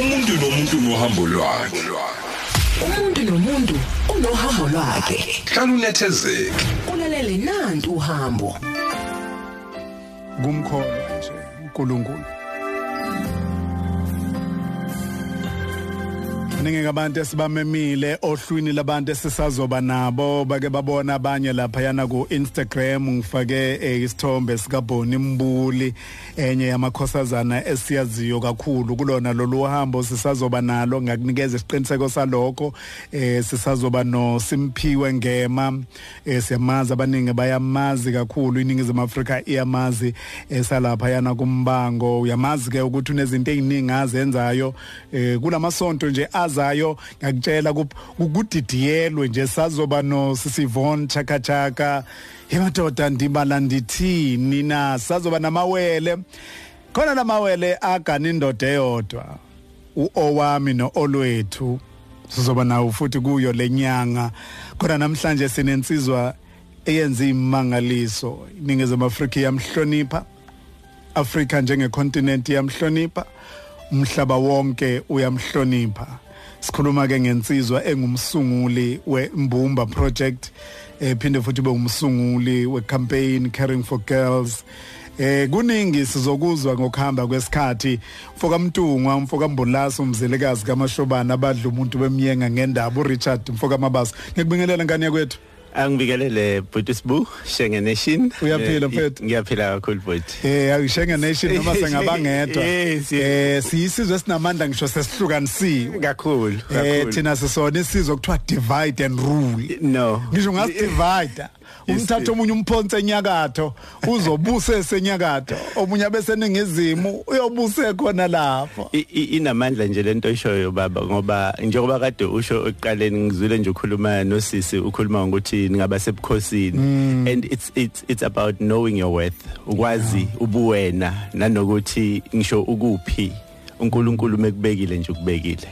umuntu nomuntu nohambo lwakhe. Umuntu nomuntu unohambo lwakhe. Hlala unethezeke. Ulalele nantu uhambo. Kumkholwa nje uNkulunkulu. Ningi abantu esibamemile ohlwini labantu esisazoba nabo. Bake babona abanye lapha yana ku Instagram ngifake eh, isithombe sika Boni Mbuli enye yamakhosazana esiyaziyo kakhulu. Kulona lolu hambo sisazoba nalo. Ngakunikeza isiqiniseko salokho eh sisazoba no Simphiwe Ngema eh siyamazi abaningi bayamazi kakhulu. Iningizimu Afrika iyamazi esalapha yana kumbango. Uyamazi ke ukuthi unezinto eziningi azenzayo kulamasonto nje azayo ngakutshela kudidiyelwe nje sazoba no Sisivon Chaka Chaka emadoda ndibala ndithini na sazoba namawele. Khona lamawele agana indoda eyodwa. Uowami noolwethu sizoba nawo futhi kuyo lenyanga khona namhlanje sinensizwa eyenza imangaliso iningizimu Afrika yamhlonipha Afrika njengecontinent yamhlonipha umhlaba wonke uyamhlonipha. Sikhuluma ke ngensizwa engumsunguli weMbumba project ephinde futhi be umsunguli wecampaign caring for girls. Eh kuningi sizokuzwa ngokuhamba kwesikhathi. Mfoka Mtungwa umfoka Mbulasi umzilikazi kaMashobana abadla umuntu bemyenga ngendaba uRichard mfoka Mabaso ngikubingelela ngane yakwethu. Angibikelele Bhuti Sibu Shenge Nation. Uyaphila mfethu? Ngiyaphila kakhulu Bhuti. Eh ayishenge Nation noma sengabangedwa. Eh siyisizwe sinamandla ngisho sesihlukanisiwe kakhulu. Eh thina sisona isizwe kuthiwa divide and rule. No. Ngisho ngasi divide. Umthatha omunye umphonse enyakatho uzobuse esenyakatho. Omunye abese ningizimu uyobuse khona lapho. Inamandla nje lento oyishoyo baba ngoba njengoba kade usho eqaleni ngizwile nje ukhuluma nosisi ukhuluma ukuthi ningaba sebukhosini. And it's it's it's about knowing your worth ukwazi ubuwena nanokuthi ngisho ukuphi. uNkulunkulu mekubekile nje ukubekile.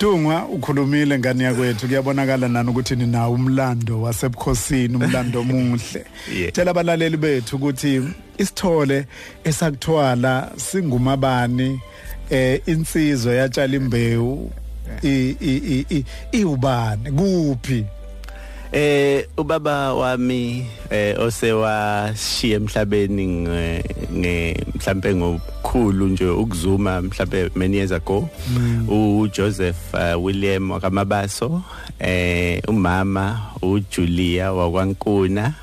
Dungwa ukhulumile ngani yakwethu? Kuyabonakala nani ukuthi ninawo umlando wasebukhosini umlando omuhle? Tshela abalaleli bethu ukuthi isithole esakuthwala singumabani eh insizwa yatshala imbewu i i iubani kuphi? Eh ubaba wami eh osewashiya emhlabeni nge mhlambe ngokukhulu nje ukuzuma mhlambe many years ago mm. uJoseph uh, William wakamabaso eh umama uJulia wakwankuna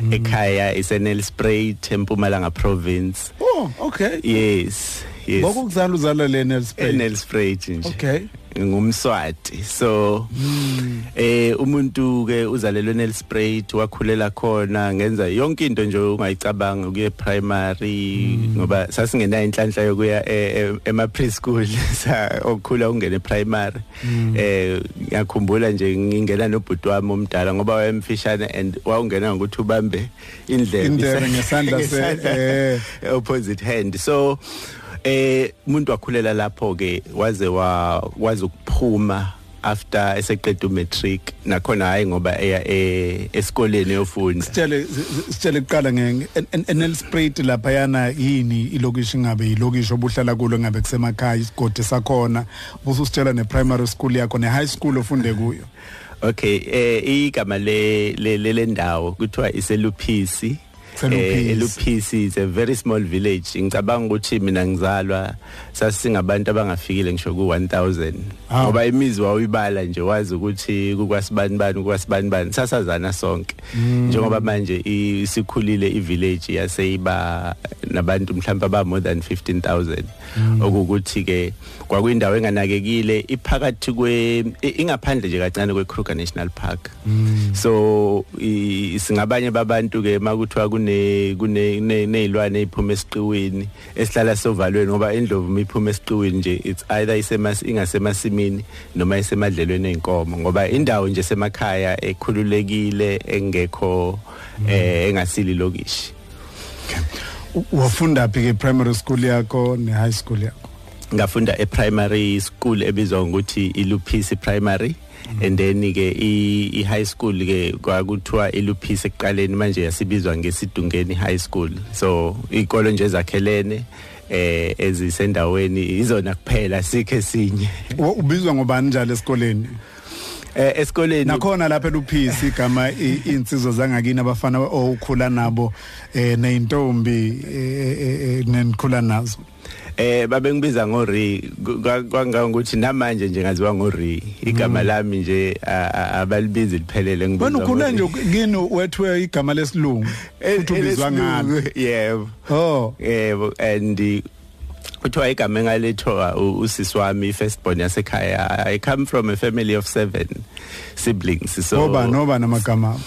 mm. ekhaya isenelspruit empumalanga province oh okay yes yes. Ngokuzala uzala le Nelspruit Nelspruit nje okay. Ngumswati. So mm. eh umuntu ke uzalelwe Nelspruit wakhulela khona ngenza yonke into nje ungayicabanga kuye primary mm. ngoba sasingena inhlanhla yokuya ema preschool sa okukhula ungene primary mm. eh ngiyakhumbula nje ngingena nobhuti wami omdala ngoba wayemfishane and wawungena ngokuthi ubambe indlebe. Indlebe ngesandla se eh. opposite hand. So eh umuntu wakhulela lapho ke waze wakwazi ukuphuma after eseqeda umatric nakhona hayi ngoba eya esikoleni yofunda. Sitshele sitshele kuqala nge Nelspruit lapha yana yini ilokishi ngabe ilokishi obuhlala kulo ngabe kusemakhaya isigodi sakhona bususitshela ne primary school yakho ne high school ofunde kuyo? Okay eh igama le le ndawo kuthiwa iseluphisi eluphisi is a very small village. Ngicabanga ukuthi mina ngizalwa sasingabantu abangafikile ngisho ku1000 ngoba imizi wawuyibala nje wazi ukuthi kukwasibani bani kukwasibani bani. Sasazana sonke. Njengoba manje isikhulile ivillage yaseyiba nabantu mhlawumbe aba more than 15000 okukuthi ke kwakuyindawo enganakekile iphakathi kwe ingaphandle nje kancane kweKruger National Park. So singabanye babantu ke makuthiwa kune kune nezilwane eziphuma esiqiwini esihlala sovalweni ngoba indlovu iphuma esiqiwini nje it's either isemas ingasemasimini noma isemadlelweni einkomo ngoba indawo nje semakhaya ekhululekile engekho eh engasili lokishi. Wafunda phi ke primary school yakho ne high school yakho? Ngafunda e primary school ebizwa ngokuthi iluphisi primary. And then ke i high school ke kwakuthiwa iluphisi ekuqaleni manje yasibizwa ngesidungeni high school. So ikolo nje zakhelene eh ezisendaweni izona kuphela sikhe sinye. Wa- ubizwa ngobani njalo esikoleni? Eh esikoleni nakhona lapha eluphisi igama i- insizwa zangakini abafana okhula nabo eh neintombi eh, eh, eh, nenikhula nazo. Eh babe ngibiza ngori kwanga ukuthi namanje nje ngaziwa ngori igama lami nje a- a- abalibizi liphelele ngibizwa wena ukhule ngori. nje kini wethiwe igama lesilungu Eh, futhi ubizwa ngalo elesilungu, yebo. Oh. Yebo and uh, kuthiwa igama engalethwa u- usisi wami firstborn yasekhaya i come from a family of seven siblings so ngoba noba namagama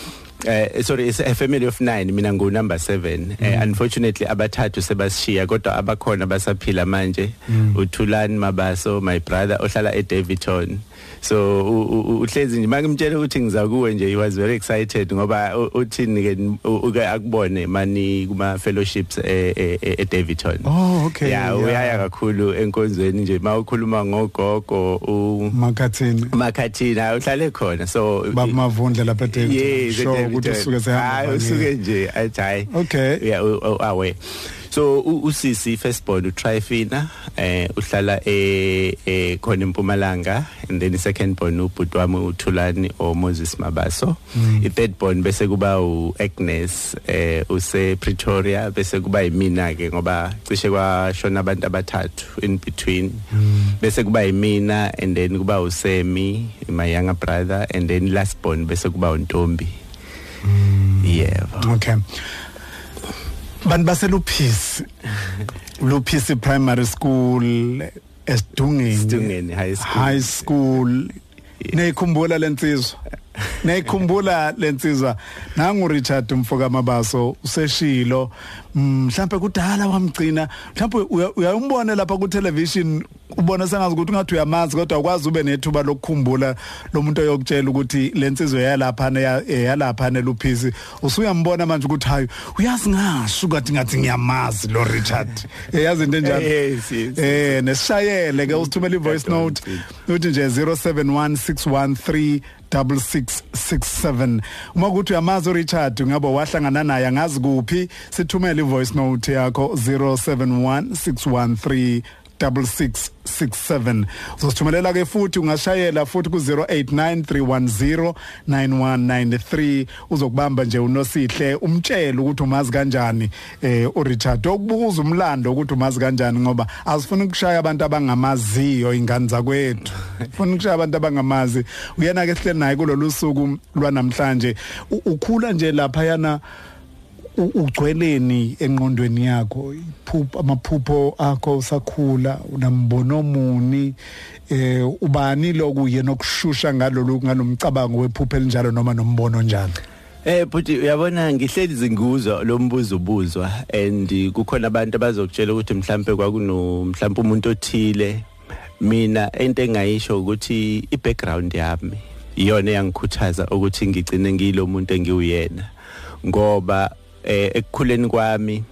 Uh, sorry it's a family of 9 mina ngu number 7 mm. uh, unfortunately abathathu sebashiya kodwa abakhona basaphila manje mm. uThulani Mabaso my brother ohlala eDavidton so uhlezi nje. Mangimtshela ukuthi ngiza kuwe nje he was very excited ngoba uthini ke uke akubone mani kuma fellowships eDavidton. Oh, okay, yeah. uyaya kakhulu enkonzweni nje. Mawukhuluma ngogogo u makhathini Makhathina uhlale khona. So babamavundle lapha eDavid yes sure ukuthi usuke sehamba hayi usuke nje athi hayi. Okay. yeah awe. So usisi firstborn uTrifina eh uhlala e e khona eMpumalanga and then secondborn ubhuti wami uThulani o Moses Mabaso. I thirdborn bese kuba u Agnes eh use Pretoria bese kuba yimina ke ngoba cishe kwashona abantu abathathu in between. Bese kuba yimina and then kuba uSemi my younger brother and then last born bese kuba uNtombi. Yebo. Okay. Bantu baseluphisi. Luphisi primary school esidungeni. Sidungeni High School. high school. Neyikhumbula lensizwa neyikhumbula lensizwa nangu Richard Mfoka Mabaso useshilo. Mhlambe kudala wamgcina. Mhlambe uya- uyayimbona lapha ku television ubona sengazi ukuthi ungathi uyamazi kodwa akwazi ube nethuba lokukhumbula lo muntu oyokutshela ukuthi lensizwe yalapha yalapha neluphisi usuyambona manje ukuthi hayi uyazi ngasho kade ngathi ngiyamazi lo Richard. Eyazi into enjalo? Yes, yes. eh nesishayele ke usithumela ivoice note. uthi nje 071613 6667 uma kuthi uyamazi uRichard ngabe wahlangana naye angazi kuphi? Sithumele ivoice note yakho 071613 6667 uzosithumelela ke futhi ungashayela futhi ku 0893109193 uzokubamba nje unosihle umtshele ukuthi umazi kanjani eh uRichard. Okubuza umlando ukuthi umazi kanjani ngoba asifuni ukushaya abantu abangamaziyo ingane zakwethu. Ufuna ukushaya abantu abangamazi. Uyena ke sihleli naye kulolu suku lwanamhlanje. U- ukhula nje lapha yana u- ugcweleni enqondweni yakho iphupho amaphupho akho usakhula unambono omuni eh ubani lokuye nokushusha ngalolu ngalomcabango wephupho elinjalo noma nombono njalo Eh futhi uyabona ngihleli zinguzwa lo mbuzo ubuzwa and kukhona abantu abazokutshela ukuthi mhlambe kwakuno mhlambe umuntu othile. Mina into engayisho ukuthi i background yami iyona yangikhuthaza ukuthi ngigcine ngilo muntu engiwuyena ngoba eh ekukhuleni kwami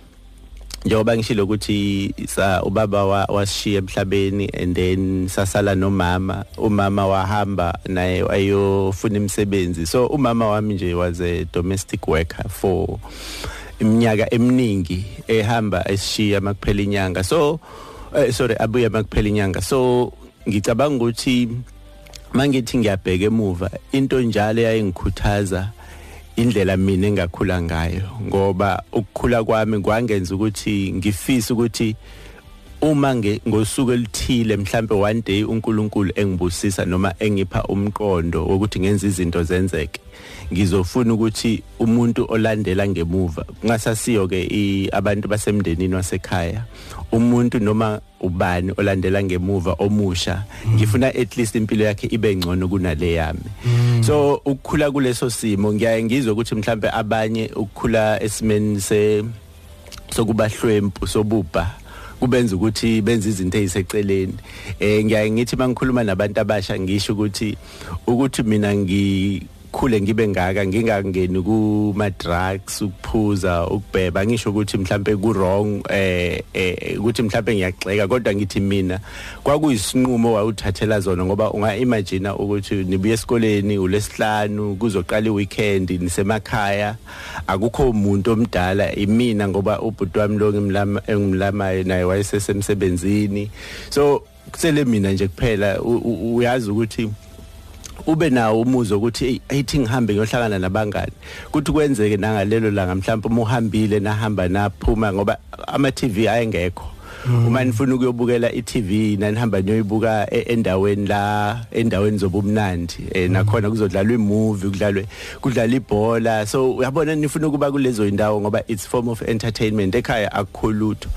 njengoba ngishilo ukuthi sa ubaba wa- wasishiya emhlabeni and then sasala nomama umama wahamba naye ayofuna imisebenzi. So umama wami nje was a domestic worker for iminyaka eminingi ehamba esishiya makuphela inyanga. So eh, sorry abuya makuphela inyanga. So ngicabanga ukuthi mangithi ngiyabheka emuva into njalo eyayingikhuthaza indlela mina engakhula ngayo ngoba ukukhula kwami kwangenza ukuthi ngifise ukuthi uma nge ngosuku elithile mhlambe one day uNkulunkulu engibusisa noma engipha umqondo wokuthi ngenza izinto zenzeke ngizofuna ukuthi umuntu olandela ngemuva kungasasiyo ke abantu basemndenini wasekhaya umuntu noma ubani olandela ngemuva omusha ngifuna at least impilo yakhe ibe ngcono kunale yami. So ukukhula kuleso simo ngiyaye ngizwe ukuthi mhlambe abanye ukukhula esimeni se sokubahlwempu sobuba kubenza ukuthi benze izinto eziseceleni. Eh ngiyaye ngithi mangikhuluma nabantu abasha ngisho ukuthi ukuthi mina ngi ngikhule ngibe ngaka ngingangeni kuma drugs ukuphuza ukubheba. Ngisho ukuthi mhlambe ku wrong eh ukuthi mhlambe ngiyagxeka kodwa ngithi mina kwakuyisinqumo wawuthathela zona ngoba unga imagine ukuthi nibuye esikoleni ulesihlanu kuzoqala iweekend nisemakhaya. Akukho umuntu omdala imina ngoba ubhuti wami lo ngimlama engimlamayo naye wayesesemsebenzini. So kusele mina nje kuphela uyazi ukuthi ube nawo umuzwa ukuthi ayithi ngihambe ngiyohlangana nabangani. Kuthi kwenzeke nangalelo langa mhlawumbe uma uhambile nahamba naphuma ngoba ama TV ayengekho. Uma nifuna ukuyobukela iTV nanihamba niyoyibuka e, endaweni la endaweni zobumnandi eh, nakhona kuzodlalwa imovie kudlalwe kudlala ibhola. So uyabona nifuna ukuba kulezo indawo ngoba it's form of entertainment ekhaya akukhulutho.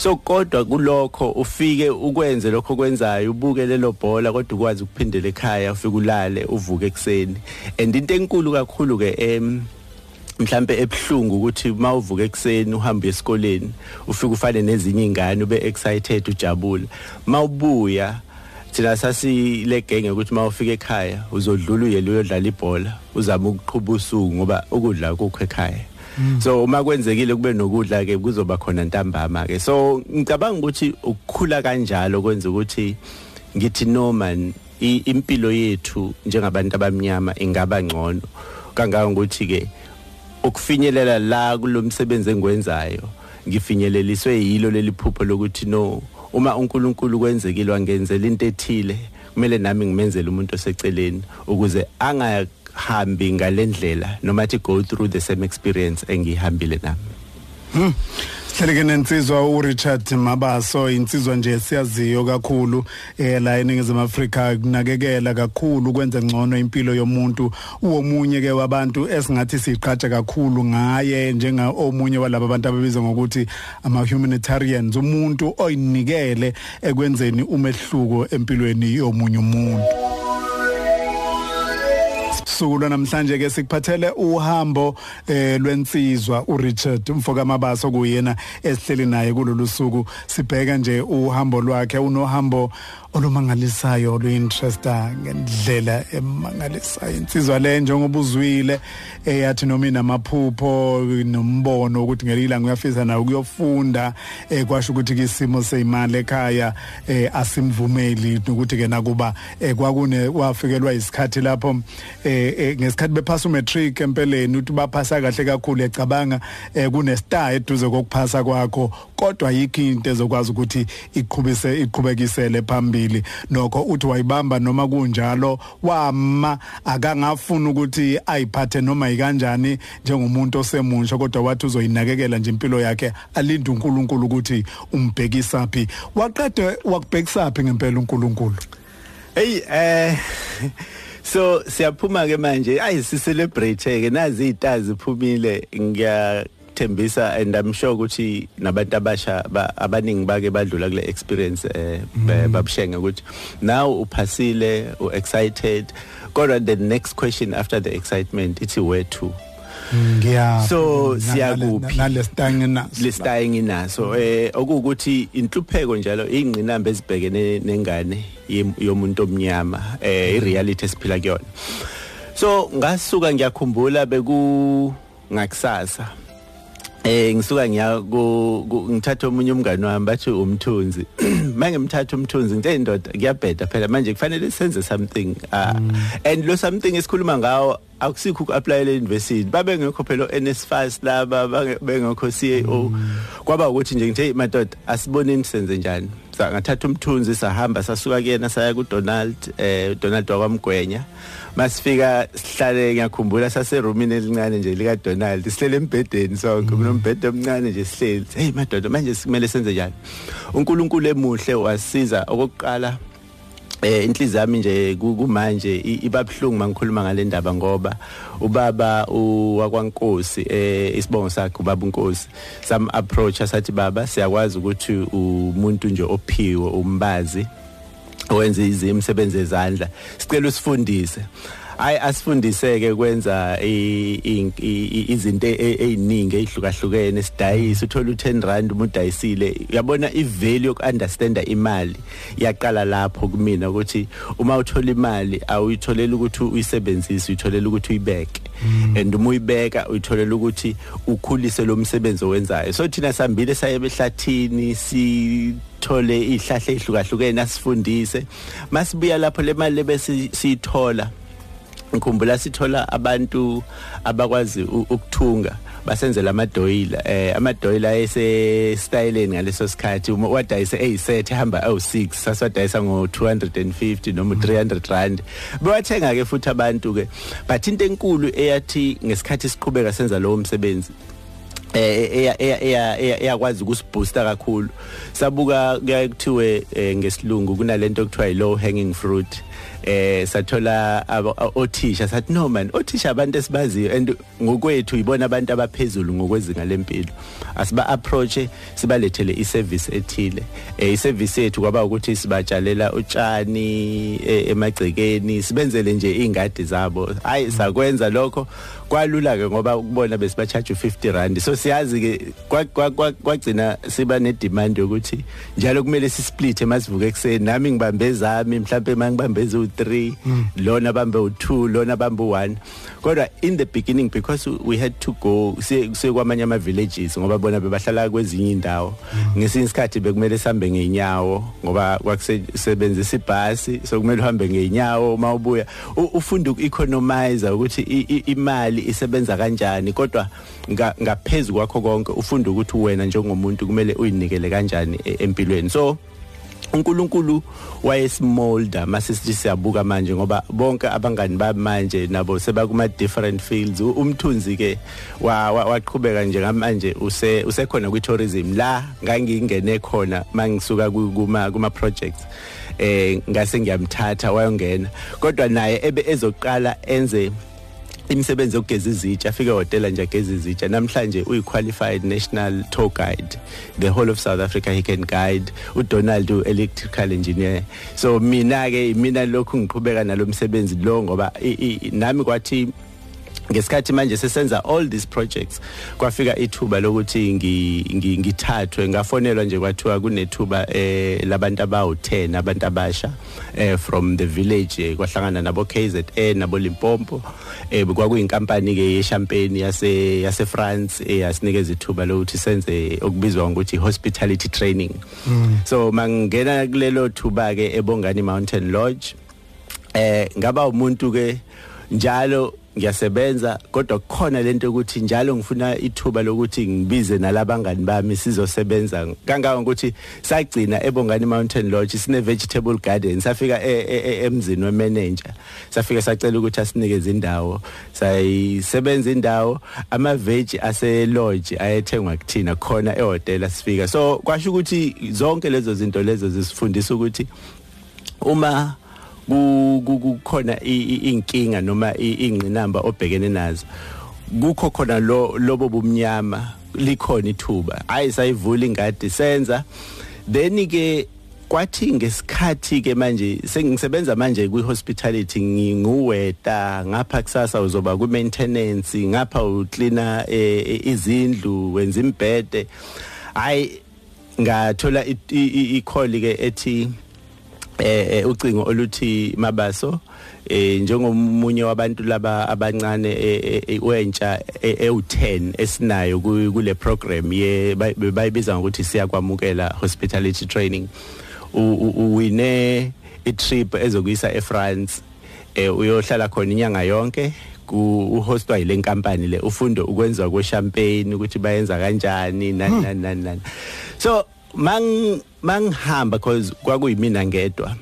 So kodwa kulokho ufike ukwenze lokho kwenzayo ubuke lelo bhola kodwa ukwazi ukuphindela ekhaya ufike ulale uvuke ekseni and into enkulu kakhulu ke em mhlambe ebhlungu ukuthi mawuvuka ekseni uhambe esikoleni ufike ufane nezinye izingane ube excited ujabula mawubuya thina sasile genge ukuthi mawufika ekhaya uzodlula uyele uyodlala ibhola uzama ukuqhuba usuku ngoba ukudla kukho ekhaya. So uma kwenzekile kube nokudla ke kuzoba khona ntambama ke. So ngicabanga ukuthi ukukhula kanjalo kwenza ukuthi ngithi no man impilo yethu njengabantu abamnyama ingaba ngcono. Kangangokuthi ke ukufinyelela la kulomsebenzi engwenzayo ngifinyeleliswe yilo leli phupho lokuthi no uma uNkulunkulu kwenzekile wangenzela into ethile kumele nami ngimenzele umuntu oseceleni ukuze anga hambi ngalendlela noma thi go through the same experience engihambile nami Hmm. Sihleleke nensizwa uRichard Mabaso insizwa nje siyaziyo kakhulu eh la eningizimu Afrika kunakekela kakhulu kwenza ngcono impilo yomuntu uwomunye ke wabantu esingathi siqhatsha kakhulu ngaye njenga omunye walabo abantu ababizwa ngokuthi ama humanitarians umuntu oyinikele ekwenzeni umehluko empilweni yomunye umuntu usuku lwanamhlanje ke sikuphathele uhambo eh lwensizwa uRichard umfoka mabaso kuyena esihleli naye kulolu suku. Sibheka nje uhambo lwakhe unohambo olumangalisayo oluyinteresta ngendlela emangalisayo insizwa le njengoba uzwile eyathi noma inamaphupho nombono ukuthi ngelila ngiyafisa nayo ukuyofunda ekwasho ukuthi kisimo seyimali ekhaya eh asimvumeli ukuthi ke nakuba kwakune wafikelwa isikhathi lapho eh ngesikhathi bephasa umatric empeleni uthi baphasa kahle kakhulu ecabanga kune star eduze kokuphasa kwakho kodwa yikho into ezokwazi ukuthi iqhubise iqhubekisele phambili. Nokho uthi wayibamba noma kunjalo wama akangafuna ukuthi ayiphathe noma ikanjani njengomuntu osemusha kodwa wathi uzoyinakekela nje impilo yakhe alinde uNkulunkulu ukuthi umbhekisa phi waqede wakubhekisa phi ngempela uNkulunkulu? Hey eh so siyaphuma ke manje. Ayi si celebrate ke nazi izitazi ziphumile. Ngiya thembisa and I'm sure ukuthi nabantu abasha abaningi bake badlula kule experience eh babushenga ukuthi now uphasile u excited kodwa the next question after the excitement ithi where to? Ngiya so siyakuphi? nalesitangi naso lesitangi naso eh okuwukuthi inhlupheko njalo ingqinamba ezibhekene nengane yomuntu omnyama eh ireality esiphila kuyona. So ngasuka ngiyakhumbula beku ngakusasa. Eh ngisuka ngiya ngithatha omunye umngane wami bathi umthunzi. Manje ngimthatha umthunzi ngithe indoda ngiyabheda phela manje kufanele senze something uh, mm. and lo something esikhuluma ngawo akusikho uku-apply le university. Babe ngekho phela NSFAS laba bengekho CAO mm. kwaba ukuthi nje ngithe madoda asiboneni senze njani? Ngathatha umthunzi sahamba sasuka kuyena saya ku Donald eh Donald wakwamgwenya. Masifika sihlale ngiyakhumbula sase roomini elincane nje lika Donald sihlele embhedeni sonke. Kunombhede omncane nje sihleli. Hey madoda manje simele senze njani? uNkulunkulu emuhle wasiza okokuqala eh inhliziyo yami nje kumanje ibabhlungu mangikhuluma ngale ndaba ngoba ubaba wakwankosi eh isibongo sakhe ubaba unkosi sam approach asathi baba siyakwazi ukuthi umuntu nje ophiwe umbazi owenza imisebenzi ezandla sicela usifundise. Ay asifundiseke kwenza izinto eziningi ezihlukahlukene sidayisa uthola u10 rand umuntu dayisile yabona ivalue yoku understanda imali yaqala lapho kumina ukuthi uma uthola imali awuyitholela ukuthi uyisebenzise uyitholela ukuthi uyibeke. And uma uyibeka uyitholela ukuthi ukhulise lo msebenzi owenzayo. So thina sambile saye behlathini si thole ihlahla ehlukahlukene asifundise. Masibuya lapho le mali bese siyithola ngikhumbula sithola abantu abakwazi ukuthunga basenzela amadoyila eh amadoyila ese styleni ngaleso sikhathi. Uma wadayisa eyiset ehamba awu6 sasiwadayisa ngo 250 noma 300 rand. Bewathenga ke futhi abantu ke but into enkulu eyathi ngesikhathi siqhubeka senza lowo msebenzi. Eh eyakwazi ukusibooster kakhulu. Sabuka kuyakuthiwe ngesilungu kunalento okuthiwa i low hanging fruit. Eh sathola othisha sathi no man othisha abantu esibaziyo and ngokwethu ibona abantu abaphezulu ngokwezinga lempilo. Asiba approach sibalethele iservice ethile. Eh iservice yethu kwaba ukuthi sibatshalela utshani emagcekeni sibenzele nje ingadi zabo. Hayi sakwenza lokho. Kwalula ke ngoba ukubona besibacharge 50 rand. So siyazi ke kwagcina siba ne demand yokuthi njalo kumele sisplithe masivuke ekseni nami ngibambe ezami mhlawumbe mangibambe ezu3 lona bambe u2 lona bambe u1 kodwa in the beginning because we had to go sekwamanye ama villages ngoba bona bebahlala kwezinye indawo ngesinye isikhathi bekumele sambe ngeenyawo ngoba kwakusebenzisa ibhasi so kumele uhambe ngeenyawo mawubuya ufunda uku-economize ukuthi imali isebenza kanjani kodwa ngaphezulu kwakho konke ufunda ukuthi wena njengomuntu kumele uyinikele kanjani empilweni. So uNkulunkulu wayesimolda masisithi siyabuka manje ngoba bonke abangani bami manje nabo sebakuma different fields. Umthunzi ke waqhubeka njengamanje use usekhona kwi tourism la ngangingene khona mangisuka kuma kuma projects eh ngase ngiyamthatha wayongena. Kodwa naye ebe ezoqala enze imisebenzi yokugeza izitsha afike hotela nje ageza izitsha namhlanje uyi qualified national tour guide the whole of South Africa he can guide uDonald electrical engineer. So mina ke mina lokhu ngiqhubeka nalomsebenzi lo ngoba nami kwathi ngesikhathi manje sesenza all these projects kwafika ithuba lokuthi ngithathwe ngafonelwa nje kwathiwa kunethuba eh labantu abawu10 abantu abasha eh from the village kwahlangana nabo KZN nabo Limpopo eh kwakuyinkampani ke yechampagne yase yase France eyasinikeza ithuba lokuthi senze okubizwa ngokuthi hospitality training mm. so mangena kulelo thuba ke eBongani Mountain Lodge eh ngaba umuntu ke njalo ngiyasebenza kodwa kukhona lento ukuthi njalo ngifuna ithuba lokuthi ngibize nalabangani bami sizosebenza. Kangaka ukuthi sagcina eBongani Mountain Lodge sine vegetable garden safika emzini wemanager. Safika sacela ukuthi asinikeze indawo sayisebenza indawo. Ama veg ase lodge ayethengwa kuthina khona ehotel sifika. So kwasho ukuthi zonke lezo zinto lezo zisifundisa ukuthi uma kukhona inkinga noma ingqinamba obhekene nazo. Kukho khona lo lobo bumnyama likhona ithuba. Hayi sayivula ingadi senza. Then ke kwathi ngesikhathi ke manje sengisebenza manje kwi hospitality nginguweta. Ngapha kusasa uzoba ku maintenance ngapha u cleaner izindlu wenza imbhede. Hayi ngathola i call ke ethi eh ucingo oluthi mabaso eh njengomunye wabantu laba abancane wentsha e10 esinayo kule program ye bayibiza ngokuthi siyakwamukela hospitality training. Uwine itrip ezokuyisa eFrance eh uyohlala khona inyanga yonke uhostwa ile nkampani le ufunda ukwenza kwe champagne ukuthi bayenza kanjani nani nani nani so mang mangihamba because kwakuyimina ngedwa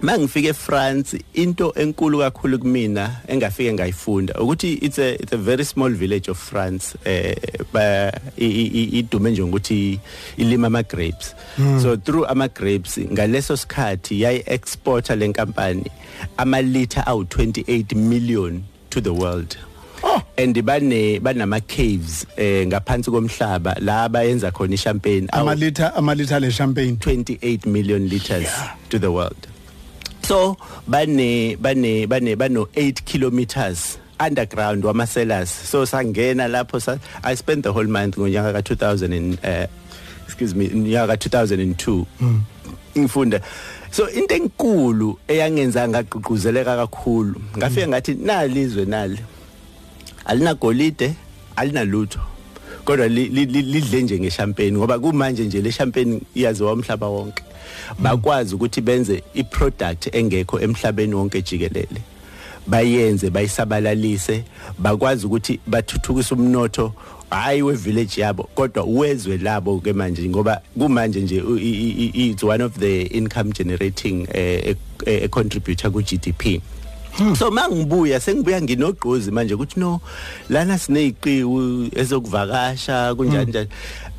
mangifike eFrance into enkulu kakhulu kumina engafike ngayifunda ukuthi it's a it's a very small village of France eh ba idume nje ukuthi ilima ama grapes mm. so through ama grapes ngaleso sikhathi yayi exporter lenkampani ama liter awu 28 million to the world Oh. And bane banama caves eh ngaphansi komhlaba la bayenza khona ichampagne. Ama liter ama liter le champagne. 28 million liters yeah. to the world. So bane bane bane bano 8 kilometers underground wama cellars so sangena lapho sa i spent the whole month ngonyaka ka 2000 and uh, excuse me nyaka 2002 ngifunda. So into enkulu eyangenza ngagqugquzeleka kakhulu ngafika ngathi nalizwe nali. Alinagolide alinalutho. Kodwa lidle nje ngeshampeni ngoba kumanje nje le champagne iyaziwa umhlaba wonke. Bakwazi ukuthi benze iproduct engekho emhlabeni wonke jikelele. Bayenze bayisabalalise bakwazi ukuthi bathuthukise umnotho hayi we village yabo kodwa uwezwe labo ke manje ngoba kumanje nje it's one of the income generating eh, a contributor ku GDP Hmm. So mangibuya sengibuya nginogqozi manje ukuthi no lana sineziqiwu ezokuvakasha kunjani njani.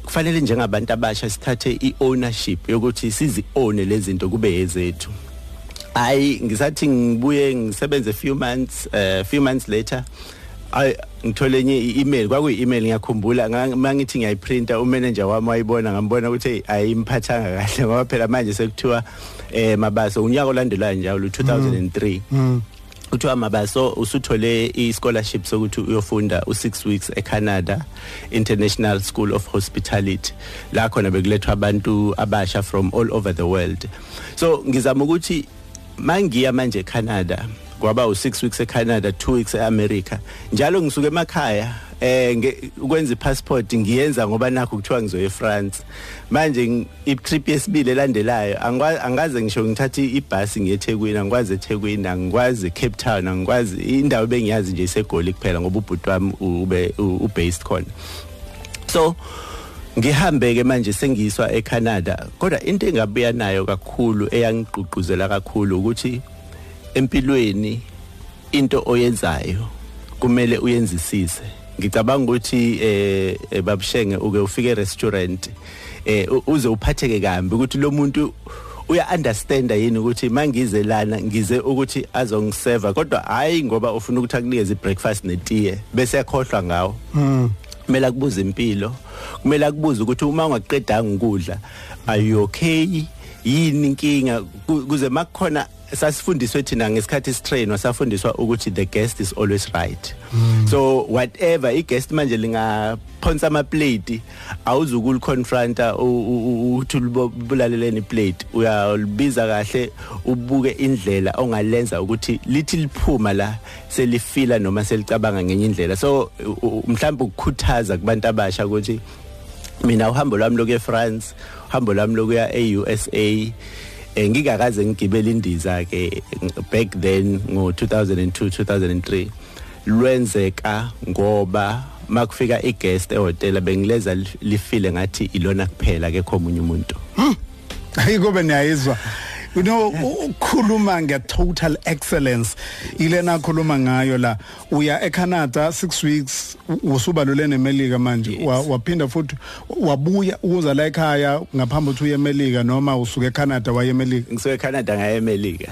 Kufanele njengabantu abasha sithathe iownership yokuthi sizi own lezi zinto kube ezethu hayi ngisathi ngibuye ngisebenze few months uh, few months later ay ngithole enye i-email kwakuyi email ngiyakhumbula mangithi ngiyayiprinta umanager wami wayibona ngambona ukuthi ayimphathanga kahle ngoba phela manje sekuthiwa eh mabaso unyaka olandelayo njalo 2003 mm. Kuthiwa mabaso usuthole i-scholarship sokuthi uyofunda u6 weeks eCanada International School of Hospitality. La khona bekulethwa abantu abasha from all over the world. So ngizama ukuthi mangiya manje eCanada kwaba u6 weeks eCanada 2 weeks eAmerica njalo ngisuka emakhaya eh ukwenza ipassport ngiyenza ngoba nakho kuthiwa ngizoye eFrance. Manje itrip yesibili elandelayo angaze ngisho ngithatha ibhasi ngiye eThekwini angikwazi eThekwini angikwazi Cape Town angikwazi indawo bengiyazi nje isegoli kuphela ngoba ubhuti wami ube ubased khona. So ngihambe ke manje sengiswa eCanada kodwa into engabuya nayo kakhulu eyangigqugquzela kakhulu ukuthi empilweni into oyenzayo kumele uyenzisise. Ngicabanga ukuthi eh, eh babushenge uke ufike e-restaurant eh uze uphatheke kambi ukuthi lo muntu uya understand yini ukuthi mangize lana ngize ukuthi azongiserva kodwa hayi ngoba ufuna ukuthi akunikeze ibreakfast netiye bese yakhohlwa ngawo. Mm kumele akubuze impilo kumele akubuze ukuthi uma ungaqedanga ukudla are you okay? Yini inkinga? Kuze makukhona sasifundiswe thina ngesikhathi sitrainwa safundiswa ukuthi the guest is always right mm. so whatever i guest manje lingaphonsa ama plate awuzukul confronta uthi ubulaleleni plate uyalibiza kahle ubuke indlela ongalenza ukuthi lithi liphuma la selifila noma selicabanga ngenye indlela so mhlawumbe ukukhuthaza kubantu abasha ukuthi mina uhambo lwami lokuya eFrance uhambo lwami lokuya eUSA eh ngikakaze ngigibele indiza ke back then ngo 2002 2003 lwenzeka ngoba makufika iguest ehotela bengileza lifile ngathi ilona kuphela ke khomunye umuntu. Ayiko beniyayizwa you know ukukhuluma nge total excellence ilena khuluma ngayo la uya eCanada 6 weeks usubalule nemelika manje waphinda futhi wabuya uza la ekhaya ngaphambi ukuthi uye emelika noma usuke eCanada waye emelika ngisuke eCanada ngaye emelika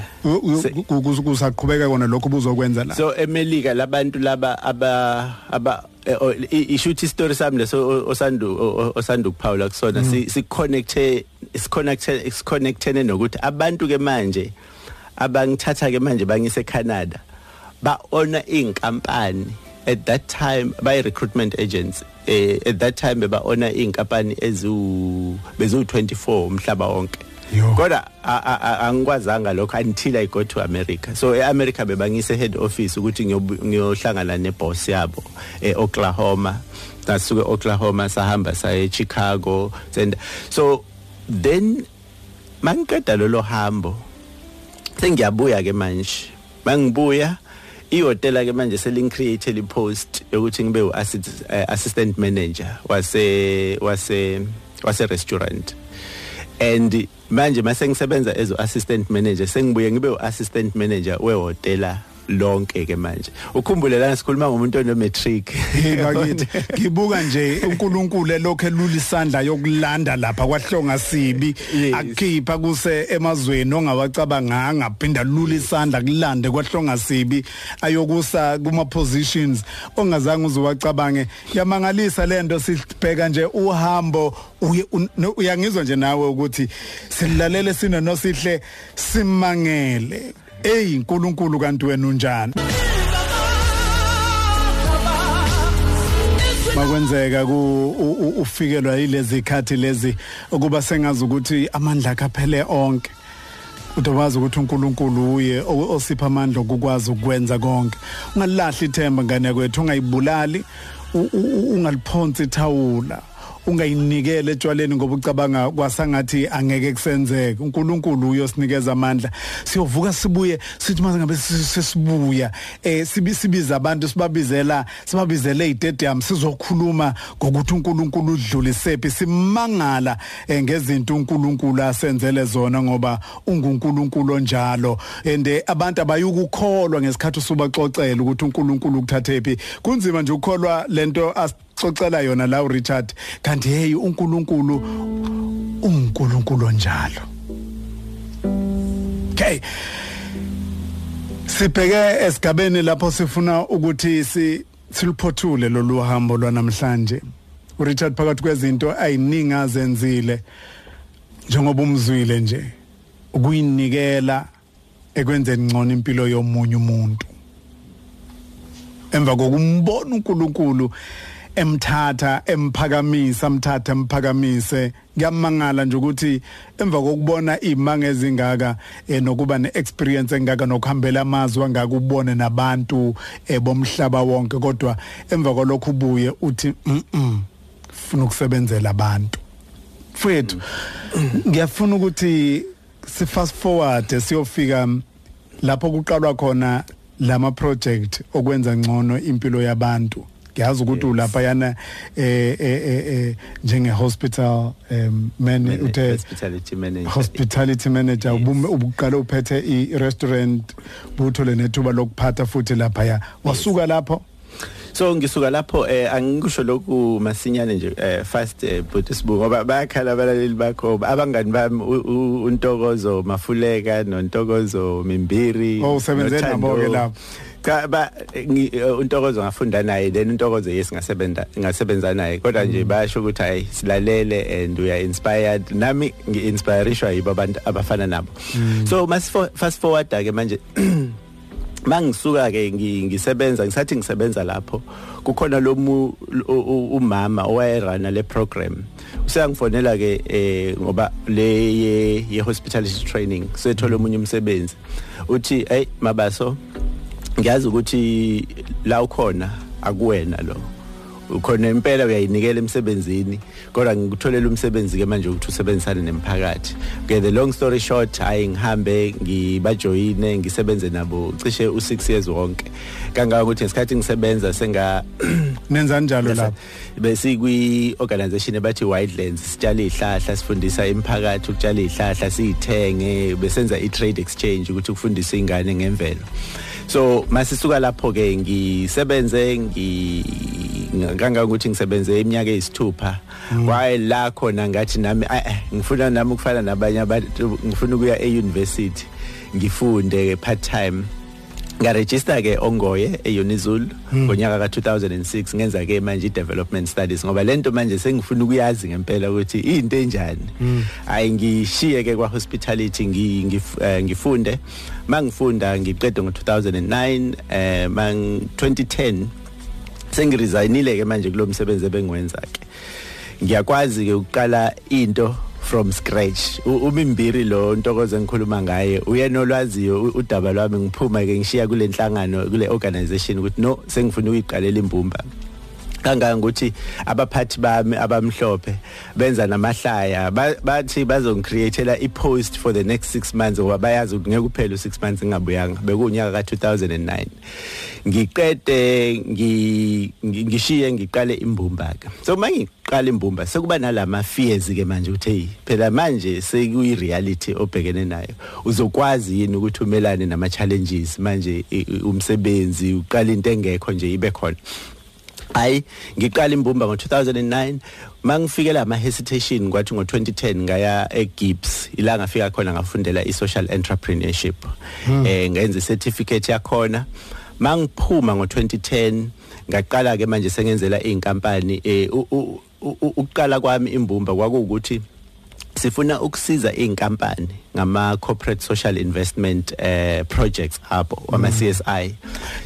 kusaqhubeka kona lokho buzokwenza la so emelika labantu laba aba aba Eh, ishuthi story sami leso osandu osandu kuphawula kusona mm. si connecte is connected is connected nokuthi abantu ke manje abangithatha ke manje bangise eCanada ba ona inkampani at that time by recruitment agents eh, at that time beba ona inkampani ezu bezu 24 umhlaba wonke kodwa angikwazanga lokho until i go to america. So eAmerica bebangise head office ukuthi ngiyohlangana neboss yabo eOklahoma sasuke Oklahoma sahamba saye Chicago and so then mangiqeda lolo hambo sengiyabuya ke manje. Mangibuya ihotela ke manje selingcreate li post yokuthi ngibe assistant manager wase wase wase restaurant and manje mase ngisebenza as assistant manager sengibuye ngibe assistant manager wehotela lonke ke manje. Ukhumbule lana sikhuluma ngomuntu ono matric ngakithi ngibuka nje uNkulunkulu lokho elula isandla yokulanda lapha kwahlonga sibi. Akukhipha kuse emazweni ongawacabanga ngaphinda lula isandla kulande kwahlonga sibi. Ayokusa kuma positions ongazange uzowacabange yamangalisa lento sibheka nje uhambo uyangizwa nje nawe ukuthi silalele sino nosihle simangele. Ey uNkulunkulu kanti wena unjani? Makwenzeka ku u- u- ufikelwa yilezi khathi lezi ukuba sengazi ukuthi amandla akhe aphele onke. Udobaza ukuthi uNkulunkulu uye o- osipha amandla okukwazi ukwenza konke. Ungalahli ithemba ngane kwethu ungayibulali u- u- ungaliphonsi ithawula. Ungayinikele etshwaleni ngoba ucabanga kwasangathi angeke kusenzeke. uNkulunkulu uyosinikeza amandla. Siyovuka sibuye sithi mase ngabe si- sesibuya eh sibi- sibiza abantu sibabizela sibabizele eStadium sizokhuluma ngokuthi uNkulunkulu udlulisephi simangala eh, ngezinto uNkulunkulu asenzele zona ngoba unguNkulunkulu onjalo. And eh, abantu abayukukholwa ngesikhathi usubaxoxela ukuthi uNkulunkulu ukuthathephi kunzima nje ukukholwa lento asixoxela yona la uRichard kanti hey uNkulunkulu unguNkulunkulu onjalo. Okay sibheke esigabeni lapho sifuna ukuthi si siluphothule lolu hambo lwanamhlanje. uRichard phakathi kwezinto ayiningi azenzile njengoba umzwile nje ukuyinikela ekwenzeni ngcono impilo yomunye umuntu. Emva kokumbona uNkulunkulu emthatha emphakamisa amthatha emphakamise ngiyamangala nje ukuthi emva kokubona imanga ezingaka eh, nokuba neexperience engaka nokuhambela amazwi angaka ubone nabantu eh, bomhlaba wonke. Kodwa emva kwalokho ubuye uthi mhm ufuna ukusebenzela abantu. Mfethu ngiyafuna ukuthi si fast forward siyofika lapho kuqalwa khona lama project okwenza ngcono impilo yabantu. Ngiyazi ukuthi ulapha yana eh eh eh njenge hospital um man uthe hospitality manager. hospitality manager ubume ubuqala uphethe i restaurant buthole nethuba lokuphatha futhi lapha ya wasuka lapho? So ngisuka lapho eh angikusho lokhu masinyane nje eh fast eh, but sibu ngoba bayakhala abalaleli bakho abangani bami u- u- untokozo mafuleka nontokozo mimbiri Oh, usebenze noThando. nabo-ke lapho. Cha ba ngi- eh, untokozo ngafunda naye then untokozo yes ngasebenza ngasebenza naye. Kodwa nje bayasho ukuthi hayi silalele and we are inspired. Nami ngi-inspirishwa yibo abantu abafana nabo. So mas fast forward ke manje mangisuka ke ngi- ngisebenza ngisathi ngisebenza lapho kukhona lo mu- u- u- umama owayerana le program. Useyangifonela ke eh ngoba le ye, ye hospitality training sethola omunye umsebenzi. Uthi hey mabaso ngiyazi ukuthi la ukhona akuwena lo. Ukhona impela uyayinikela emsebenzini kodwa ngikutholela umsebenzi ke manje ukuthi usebenzisane nemphakathi. Okay the long story short hayi ngihambe ngibajoyine ngisebenze nabo cishe u6 years wonke. Kangaka ukuthi ngesikhathi ngisebenza senga nenza njalo lapho? Besikwi organization ebathi Wildlands sitshala izihlahla sifundisa imphakathi ukutshala izihlahla siyithenge besenza i trade exchange ukuthi kufundisa ingane ngemvelo. So masisuka lapho ke ngisebenze ngi nganga ukuthi ngisebenze iminyaka eyisithupha. Kwaye la khona ngathi nami "Ah, eh, ngifuna nami ukufana nabanye abantu ngifuna ukuya e university ngifunde part time ngaregister ke ongoye eUnizul ngonyaka ka2006 ngenza ke manje development studies ngoba lento manje sengifuna ukuyazi ngempela ukuthi into enjani. Ayi ngishiye ke kwa hospitality ngi- ngif- eh, ngifunde. Mangifunda ngiqede ngo2009 eh mang 2010 sengiresignile ke manje kulo msebenzi ebengwenza ke ngiyakwazi ke ukuqala into from scratch. U- umimbiri lo ntokozo engikhuluma ngaye uyena olwaziyo u- udaba lwami ngiphuma ke ngishiya kule nhlangano kule organization ukuthi no sengifuna ukuyiqalela imbumba. Kangangokuthi abaphathi bami abamhlophe benza namahlaya bathi bazongicreatela ipost for the next 6 months ngoba bayazi ukuthi ngeke kuphele u6 months ngingabuyanga bekunyaka ka2009 ngiqede ngishiye ngiqale imbumba ke so mangiqala imbumba sekuba nalama fears ke manje ukuthi hey phela manje sekuyi reality obhekene nayo. Uzokwazi yini ukuthi umelane nama challenges manje umsebenzi uqala into engekho nje ibe khona? Hayi ngiqala imbumba ngo2009 mangifikela ama hesitation kwathi ngo2010 ngaya eGibbs ila ngafika khona ngafundela isocial entrepreneurship. Hmm. eh ngenza certificate yakhona. Mangiphuma ngo2010 ngaqala ke manje sengenzela izinkampani eh uqala kwami imbumba kwakuwukuthi sifuna ukusiza inkampani ngama corporate social investment eh projects abo ama CSI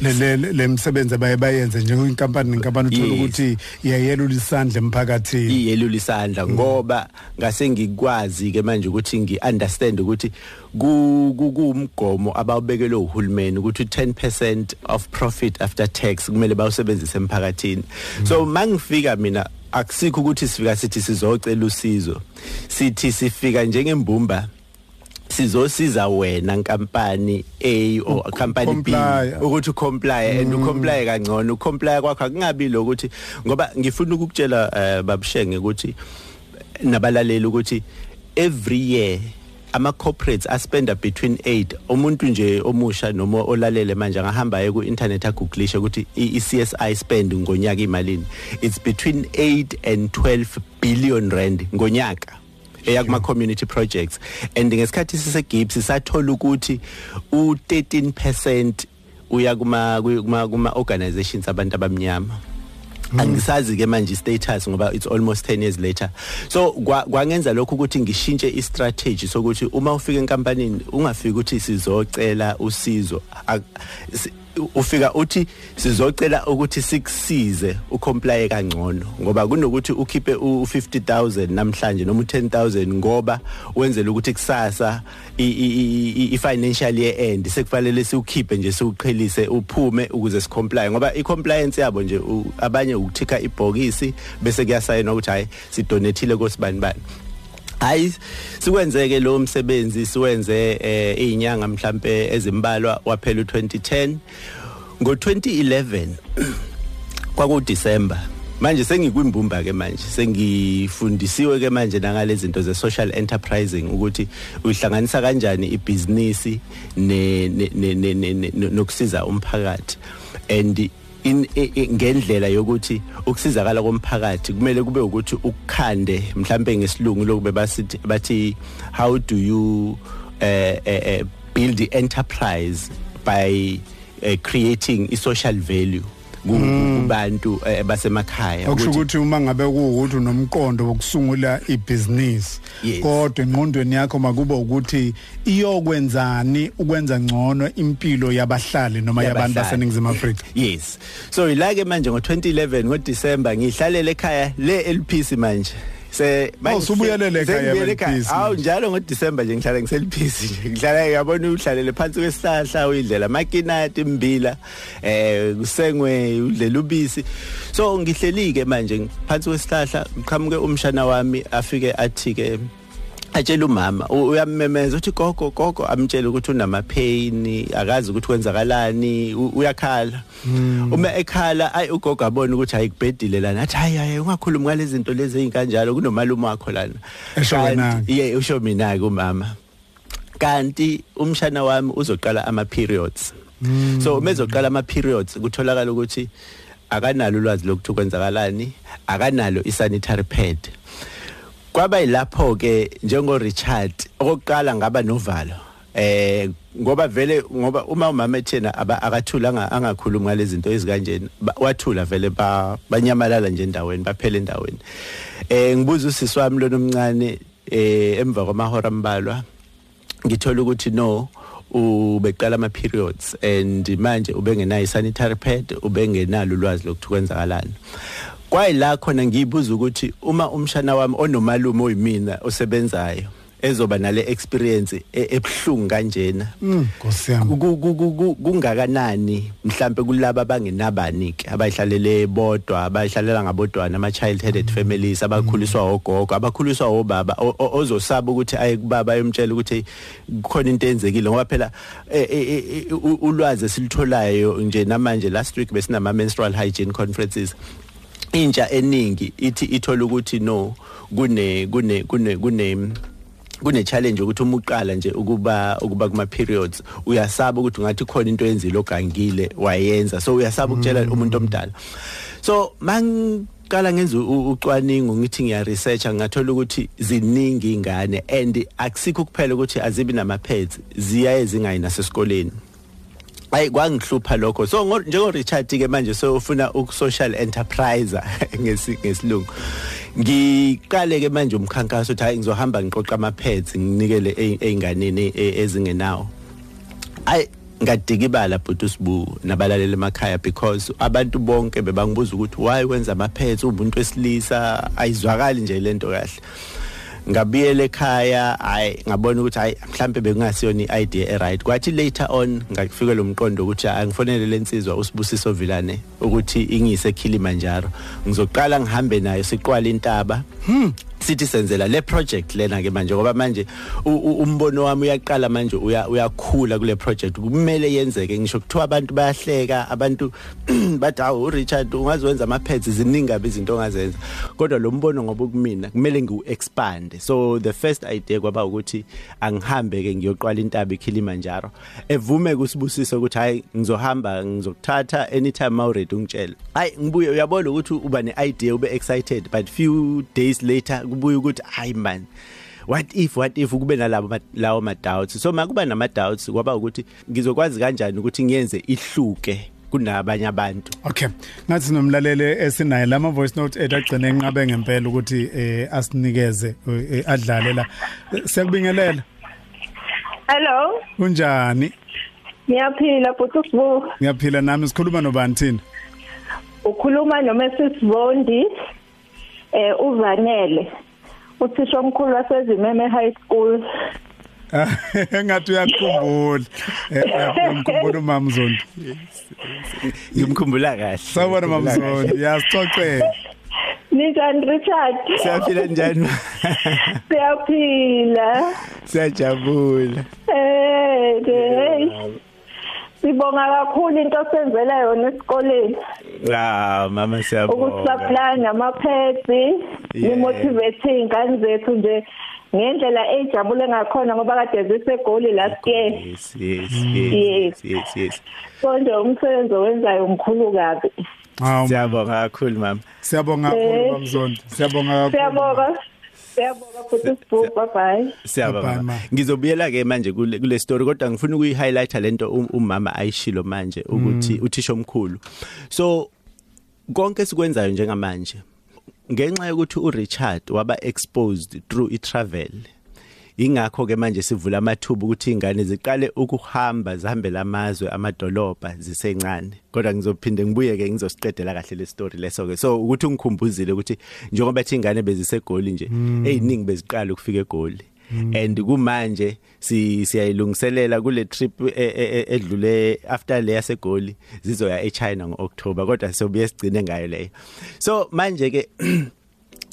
le le msebenzi abaye bayenze njengeinkampani nenkampani uthola ukuthi iyayelula isandla emphakathini. Iyelula isandla ngoba ngase ngikwazi ke manje ukuthi ngiunderstand ukuthi kumgomo abawubekelwe uhulumeni ukuthi 10% of profit after tax kumele bawusebenzise emphakathini. So mangifika mina akusikho ukuthi sifika sithi sizocela usizo. Sithi sifika njengembumba sizosiza wena nkampani A or company B ukuthi comply and ucomply kangcono. Ucomply kwakho akungabi lokuthi ngoba ngifuna ukukutshela eh, babushenge ukuthi nabalaleli ukuthi every year ama corporates aspenda between 8 umuntu nje omusha noma olalele manje angahamba ye ku internet agooglisha ukuthi i CSI spend ngonyaka imalini it's between 8 and 12 billion rand ngonyaka eya kuma community projects. And ngesikhathi siseGibbs sathola ukuthi u13% uya kuma kuma organizations abantu abamnyama. Angisazi ke manje status ngoba it's almost 10 years later. So kwangenza lokho ukuthi ngishintshe istrategy sokuthi uma ufika enkampanini ungafiki ukuthi sizocela usizo. Ufika uthi sizocela ukuthi sikusize ucomply kangcono ngoba kunokuthi ukhiphe u50000 namhlanje noma u10000 ngoba wenzela ukuthi kusasa i-financial year end sekufanele siukhiphe nje siuqhelise uphume ukuze sicomply ngoba i-compliance yabo nje abanye ukuthika ibhokisi bese kuyasayina ukuthi hayi sidonethile kosibani bani. Hayi sikwenzeke lo msebenzi siwenze eh izinyanga mhlambe ezimbalwa waphela u2010 ngo2011 kwaku December manje sengikwimbumba ke manje sengifundisiwe ke manje nangalezi zinto ze social enterprising ukuthi uyihlanganisa kanjani ibusiness ne nokusiza umphakathi. And ngendlela yokuthi ukusizakala komphakathi kumele kube ukuthi ukukhande mhlambe ngesilungu lokube basithi bathi how do you uh, uh, build the enterprise by uh, creating i social value? Kubantu eh, basemakhaya ukuthi ukuthi uma ngabe kuwukuthi unomqondo wokusungula ibusiness kodwa engqondweni yakho makube ukuthi iyokwenzani ukwenza ngcono impilo yabahlali noma yabantu baseningizimu Afrika? Yes. So ilake manje ngo2011 ngoDecember ngihlalele ekhaya le LPC manje. Se mawusubuyelele ekhaya awu njalo ngoDecember nje ngihlala ngiseliphisi nje. Ngihlala yabona uhlalele phansi kwesihlahla uyidlela makinati imbila eh kusengwe udlela ubisi. So ngihleli ke manje phansi kwesihlahla ngiqhamuke umshana wami afike athi ke atshela umama uyamemeza uthi gogo gogo amtshela ukuthi unama pain akazi ukuthi kwenzakalani uyakhala. Hmm. uma ekhala ayi ugogo abona ukuthi ayikubhedile lana athi hayi hayi ungakhulumi ngalezi zinto lezi ezinkanjalo kunomalume wakho lana. Ye usho mina ke umama. Kanti umshana wami uzoqala ama periods hmm. so uma ezoqala ama periods kutholakala ukuthi akanalo ulwazi lokuthi kwenzakalani akanalo i sanitary pad. Kwaba yilapho ke njengo Richard okokuqala ngaba novalo. Eh ngoba vele ngoba uma umama ethena akathula angakhulumi ngalezi zinto ezikanjeni wathula vele banyamalala nje endaweni baphela endaweni. Eh ngibuza usisi wami lo nomncane eh emva kwamahora ambalwa ngithola ukuthi no ubeqala ama periods and manje ubengenayo sanitary pad ubengenalo ulwazi lokuthu kwenzakalani. Kwayila khona ngiyibuza ukuthi uma umshana wami onomalume oyimina osebenzayo ezoba nale experience e- ebhlungu kanjena ku- kungakanani mhlambe kulabo abangenabani ke abayihlalele bodwa abayihlalela ngabodwana ama child headed families abakhuliswa ogogo abakhuliswa obaba ozosaba ukuthi aye kubaba ayomtshela ukuthi kukhona into enzekile ngoba phela eh, u- ulwazi esilitholayo nje namanje last week besinama menstrual hygiene conferences intsha eningi ithi ithola ukuthi no kune kune kune kune kune challenge ukuthi uma uqala nje ukuba ukuba kuma periods uyasaba ukuthi ungathi khona into yenzile ogangile wayenza. So uyasaba ukutshela umuntu omdala. So mangiqala ngenza u- ucwaningo ngithi ngiya researcha ngathola ukuthi ziningi ingane and akusikho kuphela ukuthi azibi nama pads ziyaye zingayi nasesikoleni. Ayi kwangihlupha lokho. So ngo- njengo Richard ke manje so ufuna uku social enterpriser ngesi ngesilungu ngiqale ke manje umkhankaso ukuthi hayi ngizohamba ngiqoqa ama pads nginikele e- einganeni e- ezingenawo. Ayi ngadikibala but usibu nabalaleli emakhaya because abantu bonke bebangibuza ukuthi why wenza ama pads umuntu wesilisa? Ayizwakali nje lento kahle. Ngabuyela ekhaya hayi ngabona ukuthi hayi mhlambe bekungasiyona iidea eright. Kwathi later on ngakufika lo mqondo ukuthi angifonele lensizwa usibusiso vilane ukuthi ingise Kilimanjaro ngizoqala ngihambe nayo siqwala intaba. Sithi senzela le project lena ke manje ngoba manje u- u- umbono wami uyaqala manje uya- uyakhula kule project. Kumele yenzeke ngisho kuthiwa abantu bayahleka abantu bathi hawu uRichard ungaziwenza ama pads ziningi kabi izinto ongazenza. Kodwa lo mbono ngoba kumina kumele ngiu expand so the first idea kwaba ukuthi angihambe ke ngiyoqwala intaba eKilimanjaro evume kusibusiso ukuthi hayi ngizohamba ngizokuthatha anytime mawready ungitshela hayi ngibuye uyabona ukuthi uba ne idea ube excited but few days later kubuye ukuthi hayi man what if what if kube nalabo lawo ma doubts so makuba nama doubts kwaba ukuthi ngizokwazi kanjani ukuthi ngiyenze ihluke kunabanye abantu Okay. Ngathi sinomlaleli esinaye lama voice note edagcine enqabe ngempela ukuthi eh asinikeze eh, adlale la. Siyakubingelela. Hello, Kunjani? ngiyaphila futhi usibu. Ngiyaphila nami sikhuluma nobani thina? Ukhuluma noMrs Vondi eh uvanele. Uthisha omkhulu wasezimeme high school. Engathi uyakhumbula. Eh uyakhumbula umama Zondi. ngimkhumbula kahle Sawubona mama Zondi. Yasixoxela. Ninjani Richard? siyaphila njani Siyaphila. siyajabula Eh, hey. Sibonga kakhulu into osenzela yona esikoleni. ah mama siyabonga Ukusupply nama pads, Yeah. imotivate ingane zethu nje ngendlela ejabule ngakhona ngoba kade zisegoli last year. yes yes Yes. yes yes yes Konje umsebenzi owenzayo umkhulu kabi. Hawu siyabonga kakhulu mama siyabonga kakhulu mama Zondi. Siyabonga kakhulu. Siyabonga. Siyabonga futhi sibhuku bye bye. Bye, siyabonga ma. ngizobuyela ke manje kule kule story kodwa ngifuna ukuyi-highlighta lento um- umama ayishilo manje ukuthi uthisha omkhulu so konke sikwenzayo njengamanje ngenxa yokuthi uRichard waba exposed through itravel ingakho ke manje sivula amathuba ukuthi ingane ziqale ukuhamba zihambela amazwe amadolobha zisencane. Kodwa ngizophinde ngibuye ke ngizosiqedela kahle le story leso ke so ukuthi ngikhumbuzile ukuthi njengoba thi ingane bezisegoli nje eziningi beziqala ukufika egoli. And kumanje si siyayilungiselela kule trip e- e- e- edlule after le yasegoli zizoya eChina ngoOctober kodwa sobuye sigcine ngayo leyo. So manje ke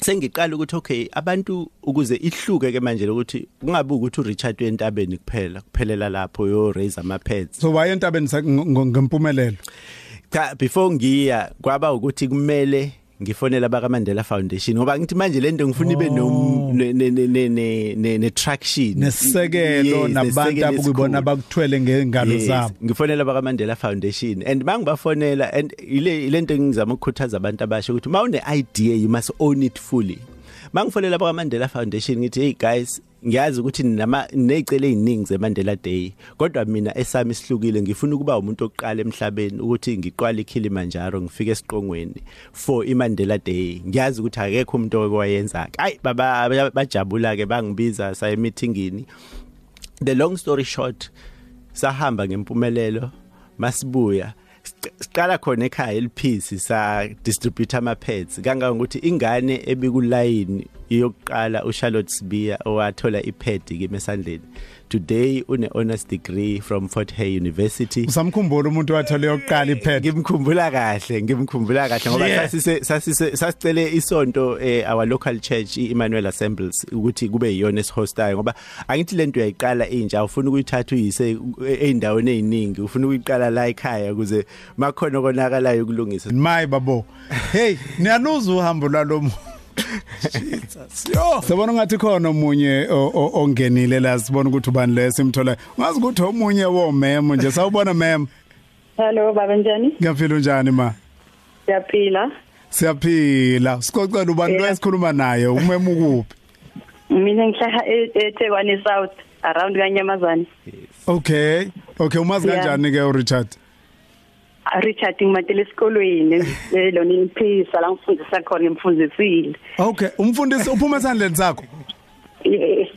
sengiqala ukuthi okay abantu ukuze ihluke ke manje ukuthi kungabi ukuthi uRichard wentabeni kuphela kuphelela lapho yo raise ama pads So waye entabeni ngempumelelo. cha before ngiya kwaba ukuthi kumele ngifonela baka Mandela Foundation ngoba ngithi manje lento ngifuna ibe no ne ne ne ne ne ne traction Nesisekelo Yes, nabantu nesisekelo abukubona esikhulu. bakuthwele ngengalo Yes, zabo. ngifonela baka Mandela Foundation and mangibafonela and ile ilento engizama ukukhuthaza abantu abasha ukuthi mawune idea you must own it fully mangifonela baka Mandela Foundation ngithi hey guys ngiyazi ukuthi nama necele eziningi ze Mandela Day kodwa mina esami sihlukile ngifuna ukuba umuntu oqala emhlabeni ukuthi ngiqwala iKilimanjaro ngifike esiqongweni for iMandela Day. Ngiyazi ukuthi akekho umuntu okwayenza hayi baba bajabula ke bangibiza saye meetingini the long story short sahamba ngempumelelo masibuya. siq- siqala khona ekhaya eliphisi sa distribute ama pads kangangokuthi ingane ebikulayini iyokuqala uCharlotte Sibiya owathola iPad kimi esandleni today une honors degree from Fort Hare University. Usamkhumbula umuntu wathole yokuqala iPad ngimkhumbula kahle ngimkhumbula kahle ngoba Yeah. sasise sasise sasicele isonto eh, our local church iEmmanuel Assemblies ukuthi kube yiyona esihostayo ngoba angithi lento uyayiqala inja ufuna ukuyithatha uyise eindaweni eziningi ufuna ukuyiqala la ekhaya ukuze makhona konakalayo ukulungisa. Mayi babo. Hey niyaluza uhambo lwalo Jesus. Yo! Sabona ngathi khona omunye ongenile la sibona ukuthi ubani le simthola ngazi ukuthi omunye wo mem nje sawubona mem Hello baba njani? ngiyaphila njani ma? Siyaphila. siyaphila. Sikocela ubani lo esikhuluma naye umem ukuphi? Mina ngihlala e- eThekwani South around kaNyamazane. okay okay umazi kanjani ke uRichard? Richard ngimatele esikolweni lona iphisa la ngifundisa khona ngimfundisile. okay umfundisi uphuma esandleni sakho Yes.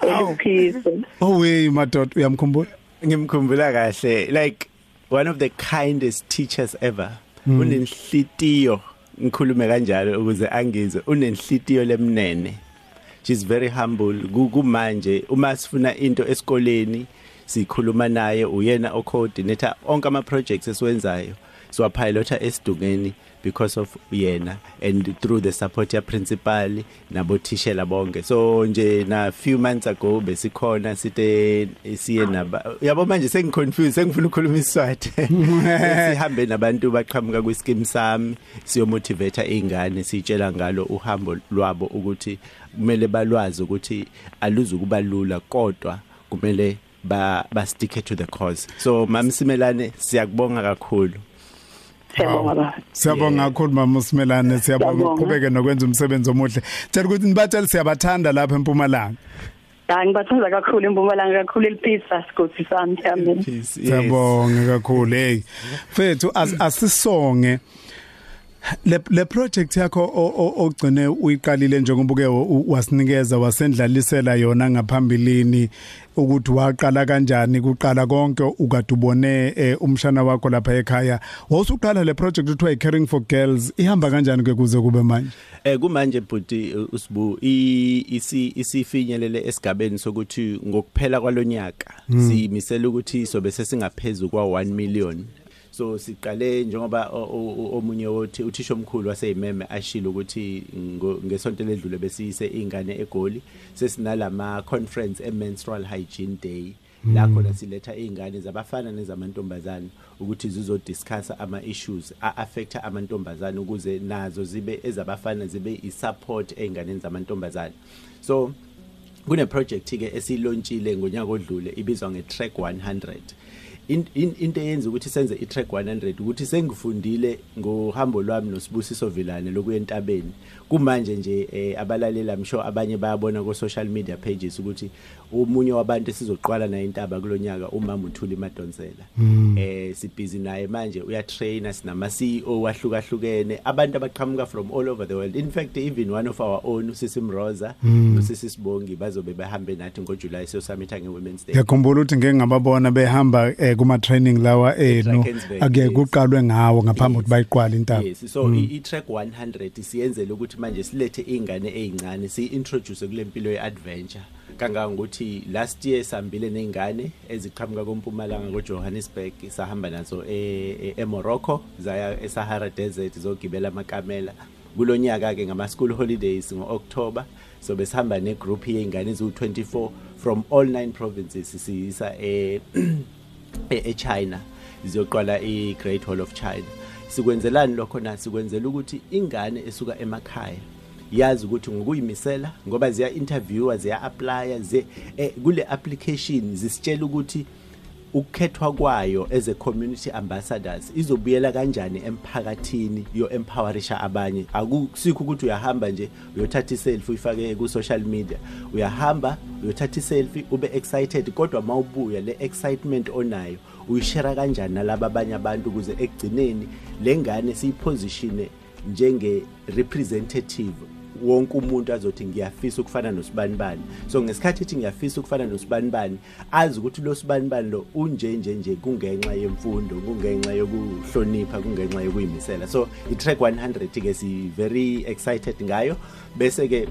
Awu. Eliphisa. oh wey madoda uyamkhumbula ngimkhumbula kahle like one of the kindest teachers ever unenhlitiyo ngikhulume kanjalo ukuze angizwe unenhlitiyo lemnene she's very humble Ku- kumanje uma sifuna into esikoleni sikhuluma naye uyena o-coordinator onke ama projects esiwenzayo siwapilota esidungeni because of yena and through the support ya principal nabothishela bonke. So nje na few months ago besikhona site siye naba yabo manje sengiconfused sengifuna ukukhuluma isiswati. Sihambe nabantu baqhamuka kwischeme sami siyomotivate izingane sitshela ngalo uhambo lwabo ukuthi kumele balwazi ukuthi aluzukuba lula kodwa kumele ba ba stick to the cause so mamsimelane siyakubonga kakhulu Siyabonga baba. Siyabonga kakhulu mama usimelane siyabonga Siyabonga. uqhubeke nokwenza umsebenzi omuhle. Tshela ukuthi nibatshela siyabathanda lapha eMpumalanga. Hayi ngibathanda kakhulu impumalanga kakhulu eliphisa sigodi sami amen. peace yes. Siyabonga kakhulu hey. Mfethu as- asisonge le le project yakho o- o- ogcine uyiqalile njengoba uke u- wasinikeza wasendlalisela yona ngaphambilini ukuthi waqala kanjani kuqala konke ukadubone eh, umshana wakho lapha ekhaya. Wawusuqala le project uthiwa caring for girls ihamba kanjani ke kuze kube manje? Eh kumanje bhuti uh, usibu i- isi isifinyelele esigabeni sokuthi ngokuphela kwalonyaka simisela ukuthi sobe sesingaphezulu kwa 1 million. So siqale njengoba omunye wothi uthisha omkhulu waseyimeme ashilo ukuthi ngesonto ledlule besiyise ingane egoli sesinalama conference emenstrual hygiene day. La khona siletha izingane zabafana nezamantombazane ukuthi zizodiscussa ama issues a affecta amantombazane ukuze nazo zibe ezabafana zibe isupport einganeni zamantombazane. So kune project ke esilontshile ngonyaka odlule ibizwa ngetrack 100 In- in- into eyenza ukuthi senze itrack 100 ukuthi sengifundile ngohambo lwami nosibusiso Vilane lokuya entabeni. Kumanje nje eh, abalalela msho abanye bayabona ku social media pages ukuthi umunye wabantu esizoqala naye intaba kulonyaka umama uthuli Madonsela. Eh sibhizi naye manje uya trainer sinama CEO wahlukahlukene. Abantu abaqhamuka from all over the world. In fact even one of our own usisi Mroza usisi Sibongi bazobe bahambe nathi ngoJuly so summit nge Women's Day. Ngiyakhumbula ukuthi ngeke ngababona behamba eh, kuma training lawa enu Drakensberg, ake yes. kuqalwe ngawo ngaphambi Yes. kokuthi bayiqwale intaba. Yes so mm. i-track 100 siyenzele ukuthi manje silethe izingane ezincane si-introduce kule mpilo ye-adventure. Kangangokuthi last year sambile nezingane eziqhamuka kompumalanga koJohannesburg sahamba nazo e- e- eMorocco zaya eSahara Desert zogibela amakamela. Kulonyaka ke ngama school holidays ngoOctober so besihamba negroup yeingane eziwu24 from all nine provinces siyisa e e- eChina ziyoqala iGreat Wall of China. Sikwenzelani lokho na? Sikwenzela ukuthi ingane esuka emakhaya yazi ukuthi ngokuyimisela ngoba ziya interviewer ziya applya ze eh, kule application zisitshela ukuthi ukukhethwa kwayo as a community ambassadors izobuyela kanjani emphakathini yo empowerisha abanye. Akusikho ukuthi uyahamba nje uyothatha iselfie uyifake ku social media. Uyahamba uyothatha iselfie ube excited kodwa mawubuya le excitement onayo uyishare kanjani nalabo abanye abantu ukuze ekugcineni lengane siyipositione njenge representative wonke umuntu azothi ngiyafisa ukufana nosibanibani. So ngesikhathi ethi ngiyafisa ukufana nosibanibani azi ukuthi lo sibanibani lo unje nje nje kungenxa yemfundo kungenxa yokuhlonipha kungenxa yokuyimisela. So i-track 100 ke si very excited ngayo. Bese ke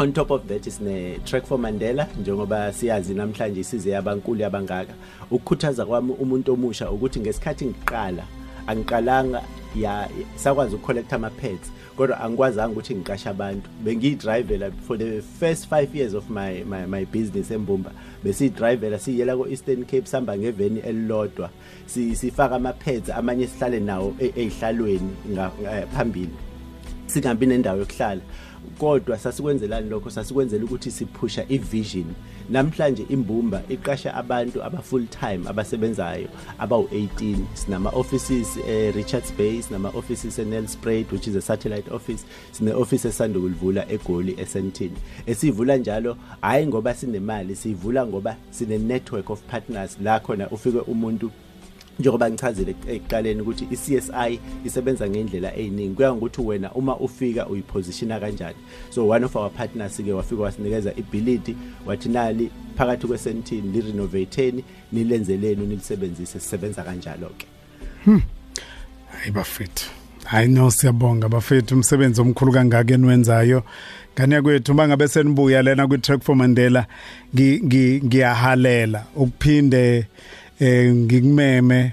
on top of that isine track for Mandela njengoba siyazi namhlanje isize yabankulu abangaka ukukhuthaza kwami umuntu omusha ukuthi ngesikhathi ngiqala angiqalanga ya sakwazi ukucollecta ama pads kodwa angikwazanga ukuthi ngiqashe abantu. Bengiyidrivela for the first 5 years of my my my business embumba besiyidrivela siyela ko Eastern Cape samba ngeveni elilodwa sifaka ama pads amanye sihlale nawo ezihlalweni phambili. Singabi nendawo yokuhlala kodwa sasikwenzelani lokho? Sasikwenzela ukuthi siphusha ivision namhlanje imbumba iqasha abantu aba full time abasebenzayo abawu 18 sinama offices eh, Richards Bay sinama offices eNelspruit which is a satellite office. Sine office esanda kulivula eGoli eSentini esivula njalo hayi ngoba sinemali sivula ngoba sine network of partners. La khona ufike umuntu njengoba ngichazile ekuqaleni ukuthi iCSI isebenza ngendlela eziningi kuya ngokuthi wena uma ufika uyipositiona kanjani. So one of our partners ke wafika wasinikeza ibility wathi nali phakathi kwesentini li renovateeni nilenzeleni nilisebenzise sisebenza kanjalo ke hmm. Hayi bafethu. Hayi no siyabonga bafethu. Umsebenzi omkhulu kangaka enwenzayo. Ngane kwethu mangabe senibuya lena kwi track for Mandela ngiyahalela. Ukuphinde eh ngikumeme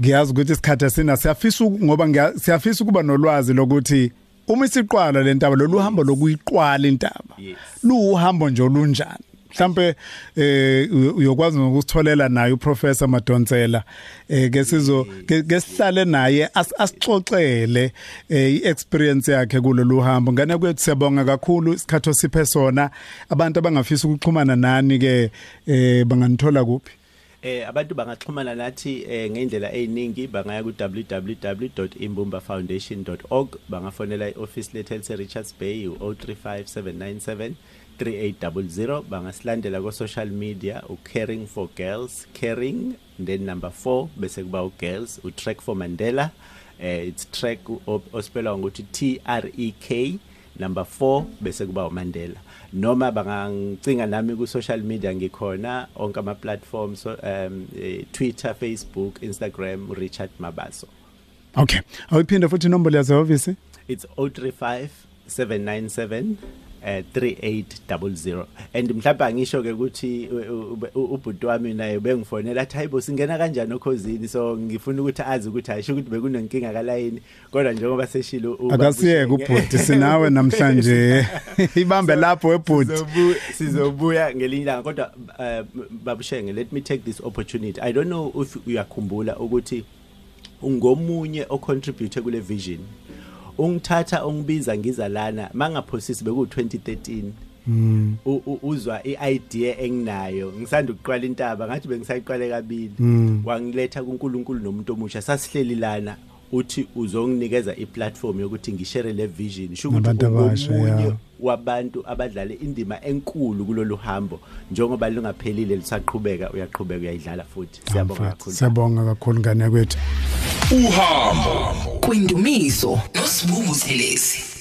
ngiyazi ukuthi isikhathi asina siyafisa ngoba siyafisa ukuba nolwazi lokuthi uma isiqwala lentaba lolu hambo lokuyiqwala intaba luhambo nje olunjani? Mhlambe eh uyokwazi ngokusitholela naye uprofessor Madonsela eh ke sizo ke sihlale naye asixoxele eh iexperience yakhe kulolu hambo. Ngane kwethu siyabonga kakhulu isikhatho siphe sona. Abantu abangafisa ukuxhumana nani ke eh banganithola kuphi? Eh abantu bangaxhumana nathi eh ngendlela eziningi bangaya ku www.imbumbafoundation.org bangafonela ioffice lethu elise Richards Bay u035797 3800 bangasilandela ku social media u caring for girls caring then number 4 bese kuba u girls u track for Mandela. Eh it's track ospelwa ngokuthi T R E K. number 4 bese kuba uMandela. Noma bangangicinga nami ku social media ngikhona onke ama platforms um Twitter Facebook Instagram Richard Mabaso. Okay. Awuphinde futhi inombolo yazo office It's 035 797 eh 3800 and mhlawumbe angisho ke ukuthi ubhuti wami naye bengifonela athi hayibo singena kanjani okhozini so ngifuna ukuthi azi ukuthi ayisho ukuthi bekunenkinga kalayini. Kodwa njengoba seshilo akasiyeke ubhuti sinawe namhlanje. Ibambe lapho webhuti sizobuya ngelinye ilanga. Kodwa babushenge let me take this opportunity. I don't know if uyakhumbula ukuthi ungomunye ocontribute kule vision. Ungithatha ungibiza ngiza lana mangaphosisi beku 2013 Mm. uzwa iidea enginayo ngisanda ukuqala intaba ngathi bengisayiqale kabili. Wangiletha kuNkulunkulu nomuntu omusha sasihleli lana. Uthi uzonginikeza iplatform yokuthi ngishare le vision. Sho ukuthi umunye wabantu abadlala indima enkulu kulolu hambo njengoba lungaphelile lisaqhubeka uyaqhubeka uyayidlala futhi. Siyabonga kakhulu. siyabonga kakhulu ngane kwethu. Uhambo kwindumiso nosibungu thelezi